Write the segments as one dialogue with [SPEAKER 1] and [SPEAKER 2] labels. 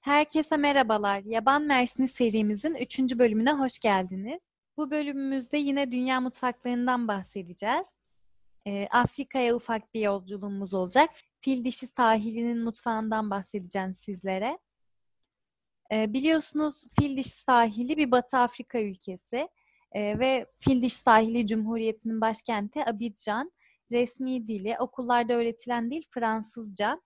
[SPEAKER 1] Herkese merhabalar. Yaban Mersini serimizin 3. bölümüne hoş geldiniz. Bu bölümümüzde yine dünya mutfaklarından bahsedeceğiz. Ee, Afrika'ya ufak bir yolculuğumuz olacak. Fil dişi sahilinin mutfağından bahsedeceğim sizlere. Ee, biliyorsunuz Fil dişi sahili bir Batı Afrika ülkesi ee, ve Fil dişi sahili Cumhuriyeti'nin başkenti Abidjan. Resmi dili, okullarda öğretilen dil Fransızca.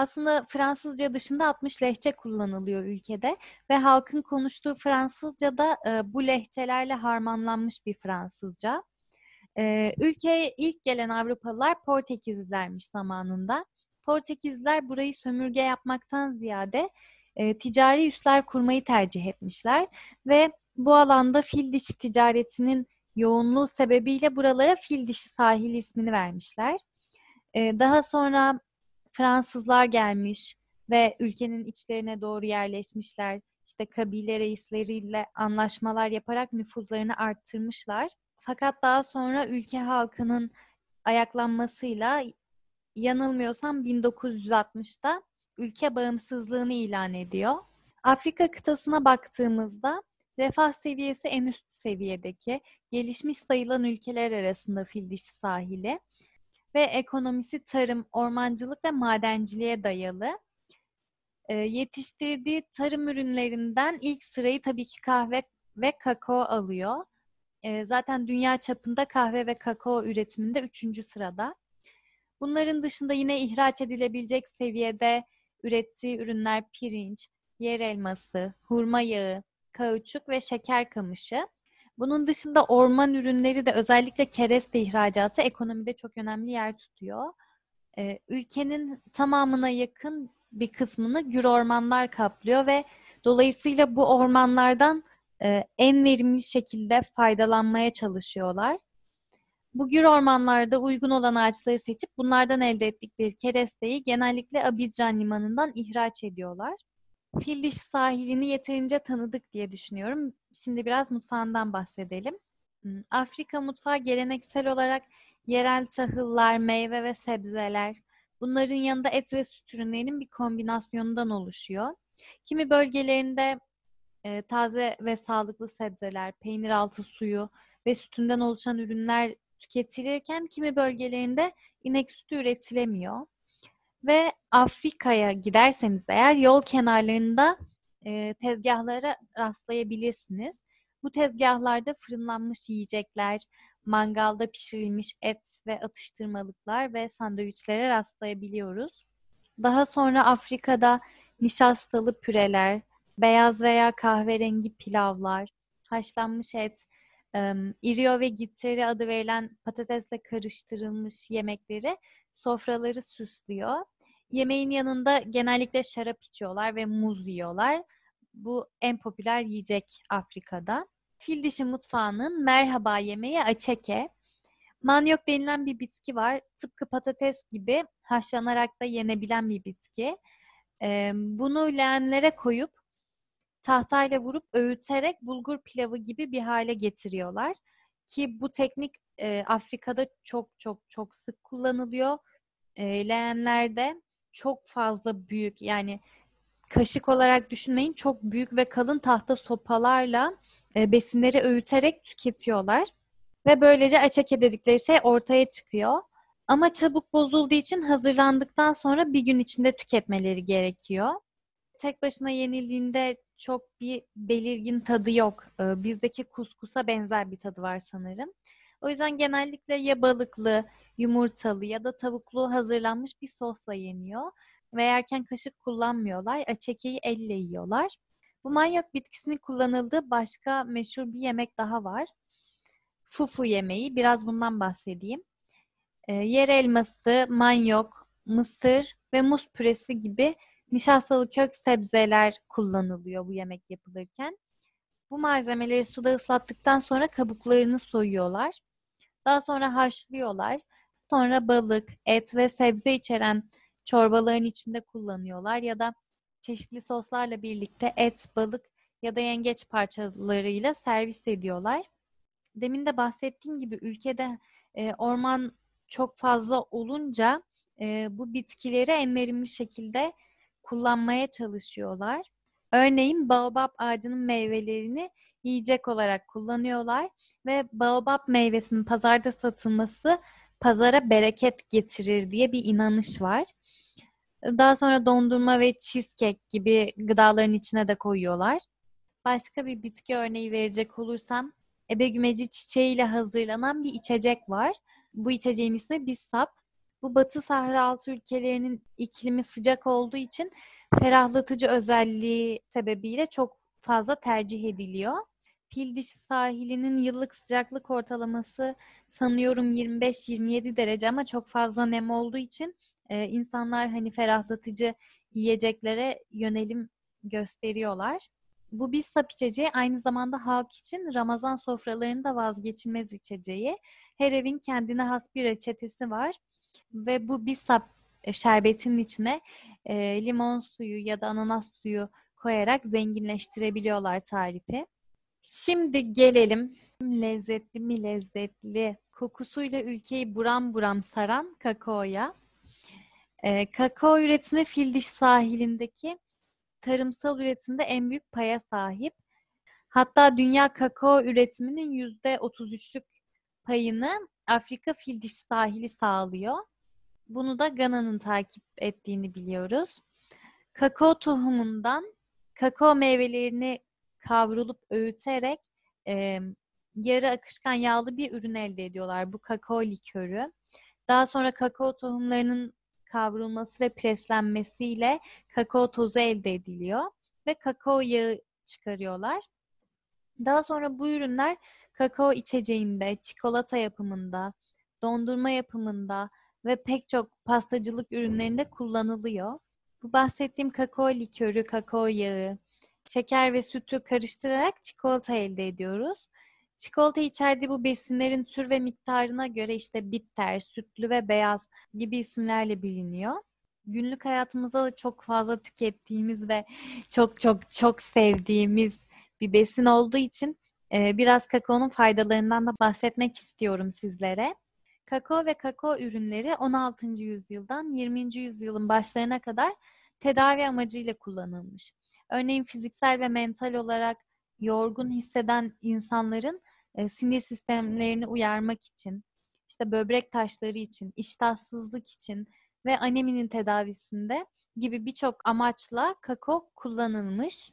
[SPEAKER 1] Aslında Fransızca dışında 60 lehçe kullanılıyor ülkede ve halkın konuştuğu Fransızca da e, bu lehçelerle harmanlanmış bir Fransızca. E, ülkeye ilk gelen Avrupalılar Portekizlilermiş zamanında. Portekizliler burayı sömürge yapmaktan ziyade e, ticari üsler kurmayı tercih etmişler ve bu alanda fil dişi ticaretinin yoğunluğu sebebiyle buralara fil dişi sahil ismini vermişler. E, daha sonra Fransızlar gelmiş ve ülkenin içlerine doğru yerleşmişler. İşte kabile reisleriyle anlaşmalar yaparak nüfuzlarını arttırmışlar. Fakat daha sonra ülke halkının ayaklanmasıyla yanılmıyorsam 1960'da ülke bağımsızlığını ilan ediyor. Afrika kıtasına baktığımızda refah seviyesi en üst seviyedeki gelişmiş sayılan ülkeler arasında fil sahili ve ekonomisi tarım, ormancılık ve madenciliğe dayalı. E, yetiştirdiği tarım ürünlerinden ilk sırayı tabii ki kahve ve kakao alıyor. E, zaten dünya çapında kahve ve kakao üretiminde üçüncü sırada. Bunların dışında yine ihraç edilebilecek seviyede ürettiği ürünler pirinç, yer elması, hurma yağı, kauçuk ve şeker kamışı. Bunun dışında orman ürünleri de özellikle kereste ihracatı ekonomide çok önemli yer tutuyor. Ee, ülkenin tamamına yakın bir kısmını gür ormanlar kaplıyor ve dolayısıyla bu ormanlardan e, en verimli şekilde faydalanmaya çalışıyorlar. Bu gür ormanlarda uygun olan ağaçları seçip bunlardan elde ettikleri keresteyi genellikle Abidjan limanından ihraç ediyorlar. Fil diş sahilini yeterince tanıdık diye düşünüyorum. Şimdi biraz mutfağından bahsedelim. Hmm, Afrika mutfağı geleneksel olarak yerel tahıllar, meyve ve sebzeler, bunların yanında et ve süt ürünlerinin bir kombinasyonundan oluşuyor. Kimi bölgelerinde e, taze ve sağlıklı sebzeler, peynir altı suyu ve sütünden oluşan ürünler tüketilirken kimi bölgelerinde inek sütü üretilemiyor. Ve Afrika'ya giderseniz eğer yol kenarlarında e, tezgahlara rastlayabilirsiniz. Bu tezgahlarda fırınlanmış yiyecekler, mangalda pişirilmiş et ve atıştırmalıklar ve sandviçlere rastlayabiliyoruz. Daha sonra Afrika'da nişastalı püreler, beyaz veya kahverengi pilavlar, haşlanmış et, irio ve gitteri adı verilen patatesle karıştırılmış yemekleri sofraları süslüyor. Yemeğin yanında genellikle şarap içiyorlar ve muz yiyorlar. Bu en popüler yiyecek Afrika'da. Fil dişi mutfağının merhaba yemeği açeke. Manyok denilen bir bitki var. Tıpkı patates gibi haşlanarak da yenebilen bir bitki. Bunu leğenlere koyup tahtayla vurup öğüterek bulgur pilavı gibi bir hale getiriyorlar. Ki bu teknik e, Afrika'da çok çok çok sık kullanılıyor. E, leğenlerde çok fazla büyük yani kaşık olarak düşünmeyin çok büyük ve kalın tahta sopalarla e, besinleri öğüterek tüketiyorlar. Ve böylece açake dedikleri şey ortaya çıkıyor. Ama çabuk bozulduğu için hazırlandıktan sonra bir gün içinde tüketmeleri gerekiyor. Tek başına yenildiğinde çok bir belirgin tadı yok. Ee, bizdeki kuskusa benzer bir tadı var sanırım. O yüzden genellikle ya balıklı, yumurtalı ya da tavuklu hazırlanmış bir sosla yeniyor. Ve yerken kaşık kullanmıyorlar. Açekeyi elle yiyorlar. Bu manyak bitkisinin kullanıldığı başka meşhur bir yemek daha var. Fufu yemeği. Biraz bundan bahsedeyim. E, yer elması, manyok, mısır ve muz püresi gibi nişastalı kök sebzeler kullanılıyor bu yemek yapılırken. Bu malzemeleri suda ıslattıktan sonra kabuklarını soyuyorlar. Daha sonra haşlıyorlar. Sonra balık, et ve sebze içeren çorbaların içinde kullanıyorlar ya da çeşitli soslarla birlikte et, balık ya da yengeç parçalarıyla servis ediyorlar. Demin de bahsettiğim gibi ülkede e, orman çok fazla olunca e, bu bitkileri en verimli şekilde kullanmaya çalışıyorlar. Örneğin baobab ağacının meyvelerini yiyecek olarak kullanıyorlar ve baobab meyvesinin pazarda satılması pazara bereket getirir diye bir inanış var. Daha sonra dondurma ve cheesecake gibi gıdaların içine de koyuyorlar. Başka bir bitki örneği verecek olursam ebegümeci çiçeğiyle hazırlanan bir içecek var. Bu içeceğin ismi Bissap. Bu Batı Sahra altı ülkelerinin iklimi sıcak olduğu için ferahlatıcı özelliği sebebiyle çok fazla tercih ediliyor. Fil dişi sahilinin yıllık sıcaklık ortalaması sanıyorum 25-27 derece ama çok fazla nem olduğu için e, insanlar hani ferahlatıcı yiyeceklere yönelim gösteriyorlar. Bu bir sap içeceği aynı zamanda halk için Ramazan sofralarında vazgeçilmez içeceği. Her evin kendine has bir reçetesi var ve bu bir sap e, şerbetinin içine e, limon suyu ya da ananas suyu koyarak zenginleştirebiliyorlar tarifi. Şimdi gelelim lezzetli mi lezzetli kokusuyla ülkeyi buram buram saran kakaoya. E, kakao üretimi Fildiş sahilindeki tarımsal üretimde en büyük paya sahip. Hatta dünya kakao üretiminin yüzde 33'lük payını Afrika Fildiş sahili sağlıyor. Bunu da Gana'nın takip ettiğini biliyoruz. Kakao tohumundan kakao meyvelerini kavrulup öğüterek e, yarı akışkan yağlı bir ürün elde ediyorlar. Bu kakao likörü. Daha sonra kakao tohumlarının kavrulması ve preslenmesiyle kakao tozu elde ediliyor ve kakao yağı çıkarıyorlar. Daha sonra bu ürünler kakao içeceğinde, çikolata yapımında, dondurma yapımında ve pek çok pastacılık ürünlerinde kullanılıyor. Bu bahsettiğim kakao likörü, kakao yağı, şeker ve sütü karıştırarak çikolata elde ediyoruz. Çikolata içerdiği bu besinlerin tür ve miktarına göre işte bitter, sütlü ve beyaz gibi isimlerle biliniyor. Günlük hayatımızda da çok fazla tükettiğimiz ve çok çok çok sevdiğimiz bir besin olduğu için biraz kakaonun faydalarından da bahsetmek istiyorum sizlere. Kakao ve kakao ürünleri 16. yüzyıldan 20. yüzyılın başlarına kadar tedavi amacıyla kullanılmış. Örneğin fiziksel ve mental olarak yorgun hisseden insanların e, sinir sistemlerini uyarmak için, işte böbrek taşları için, iştahsızlık için ve aneminin tedavisinde gibi birçok amaçla kakao kullanılmış.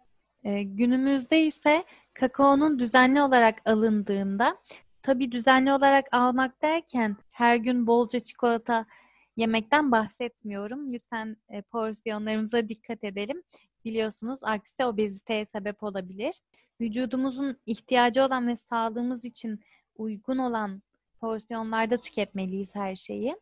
[SPEAKER 1] E, günümüzde ise kakaonun düzenli olarak alındığında, tabi düzenli olarak almak derken her gün bolca çikolata yemekten bahsetmiyorum. Lütfen e, porsiyonlarımıza dikkat edelim. Biliyorsunuz aksi obeziteye sebep olabilir. Vücudumuzun ihtiyacı olan ve sağlığımız için uygun olan porsiyonlarda tüketmeliyiz her şeyi.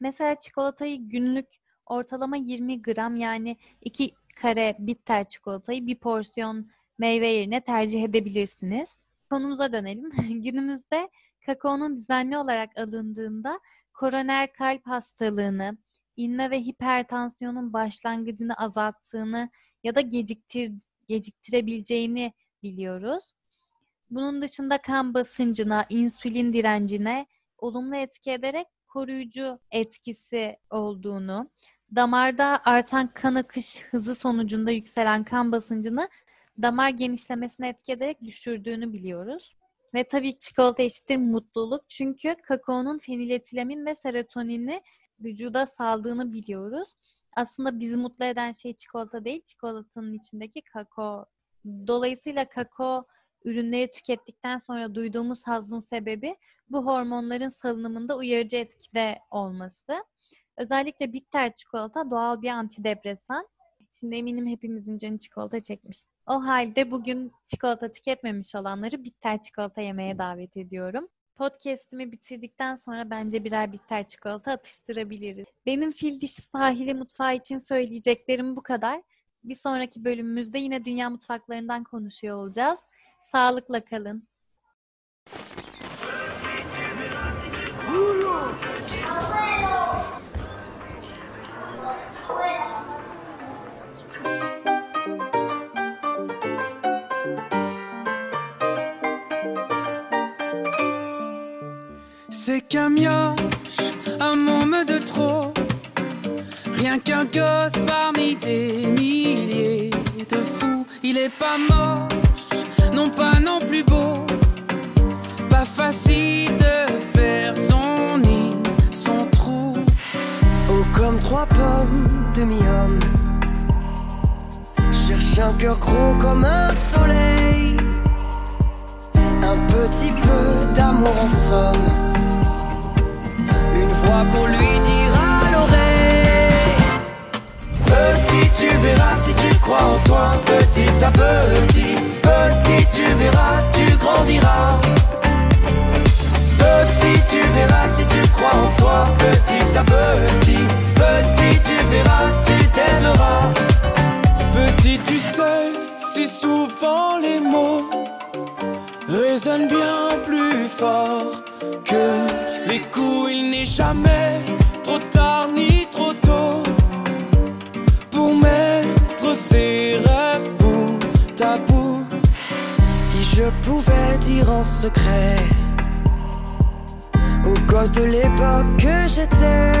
[SPEAKER 1] Mesela çikolatayı günlük ortalama 20 gram yani 2 kare bitter çikolatayı bir porsiyon meyve yerine tercih edebilirsiniz. Konumuza dönelim. Günümüzde kakaonun düzenli olarak alındığında koroner kalp hastalığını, inme ve hipertansiyonun başlangıcını azalttığını ya da geciktir geciktirebileceğini biliyoruz. Bunun dışında kan basıncına, insülin direncine olumlu etki ederek koruyucu etkisi olduğunu, damarda artan kan akış hızı sonucunda yükselen kan basıncını damar genişlemesine etki ederek düşürdüğünü biliyoruz. Ve tabii çikolata eşittir mutluluk. Çünkü kakaonun feniletilamin ve serotonini vücuda saldığını biliyoruz. Aslında bizi mutlu eden şey çikolata değil, çikolatanın içindeki kakao. Dolayısıyla kakao ürünleri tükettikten sonra duyduğumuz hazın sebebi bu hormonların salınımında uyarıcı etkide olması. Özellikle bitter çikolata doğal bir antidepresan. Şimdi eminim hepimizin canı çikolata çekmiş. O halde bugün çikolata tüketmemiş olanları bitter çikolata yemeye davet ediyorum. Podcast'imi bitirdikten sonra bence birer bitter çikolata atıştırabiliriz. Benim fil dişi sahili mutfağı için söyleyeceklerim bu kadar. Bir sonraki bölümümüzde yine dünya mutfaklarından konuşuyor olacağız. Sağlıkla kalın. C'est qu'un mioche, un môme de trop. Rien
[SPEAKER 2] qu'un gosse parmi des milliers de fous. Il est pas moche, non pas non plus beau. Pas facile de faire son nid, son trou.
[SPEAKER 3] Haut comme trois pommes, demi-homme. Cherche un cœur gros comme un soleil. Un petit peu d'amour en somme. Petit à petit, petit, tu verras, tu grandiras. Petit, tu verras si tu crois en toi. Petit à petit, petit, tu verras, tu t'aimeras.
[SPEAKER 2] Petit, tu sais, si souvent les mots résonnent bien plus fort que les coups. Il n'est jamais
[SPEAKER 3] secret aux gosses de l'époque que j'étais,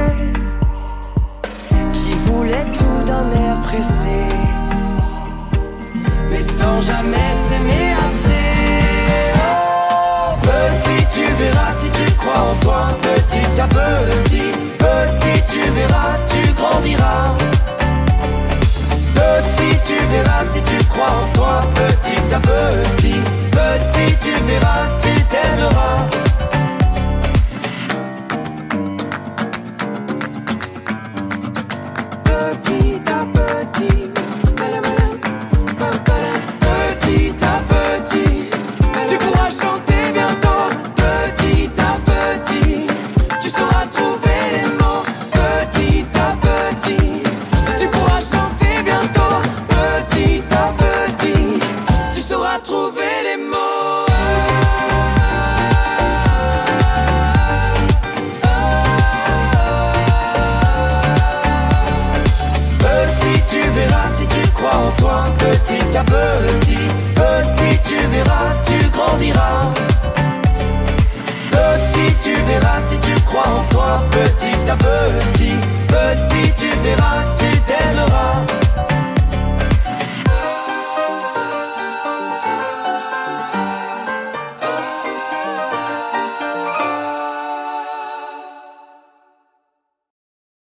[SPEAKER 3] qui voulait tout d'un air pressé, mais sans jamais s'aimer assez. Oh, petit, tu verras si tu crois en toi, petit à petit, petit, tu verras, tu grandiras. Si tu crois en toi, petit à petit, petit, tu verras, tu t'aimeras.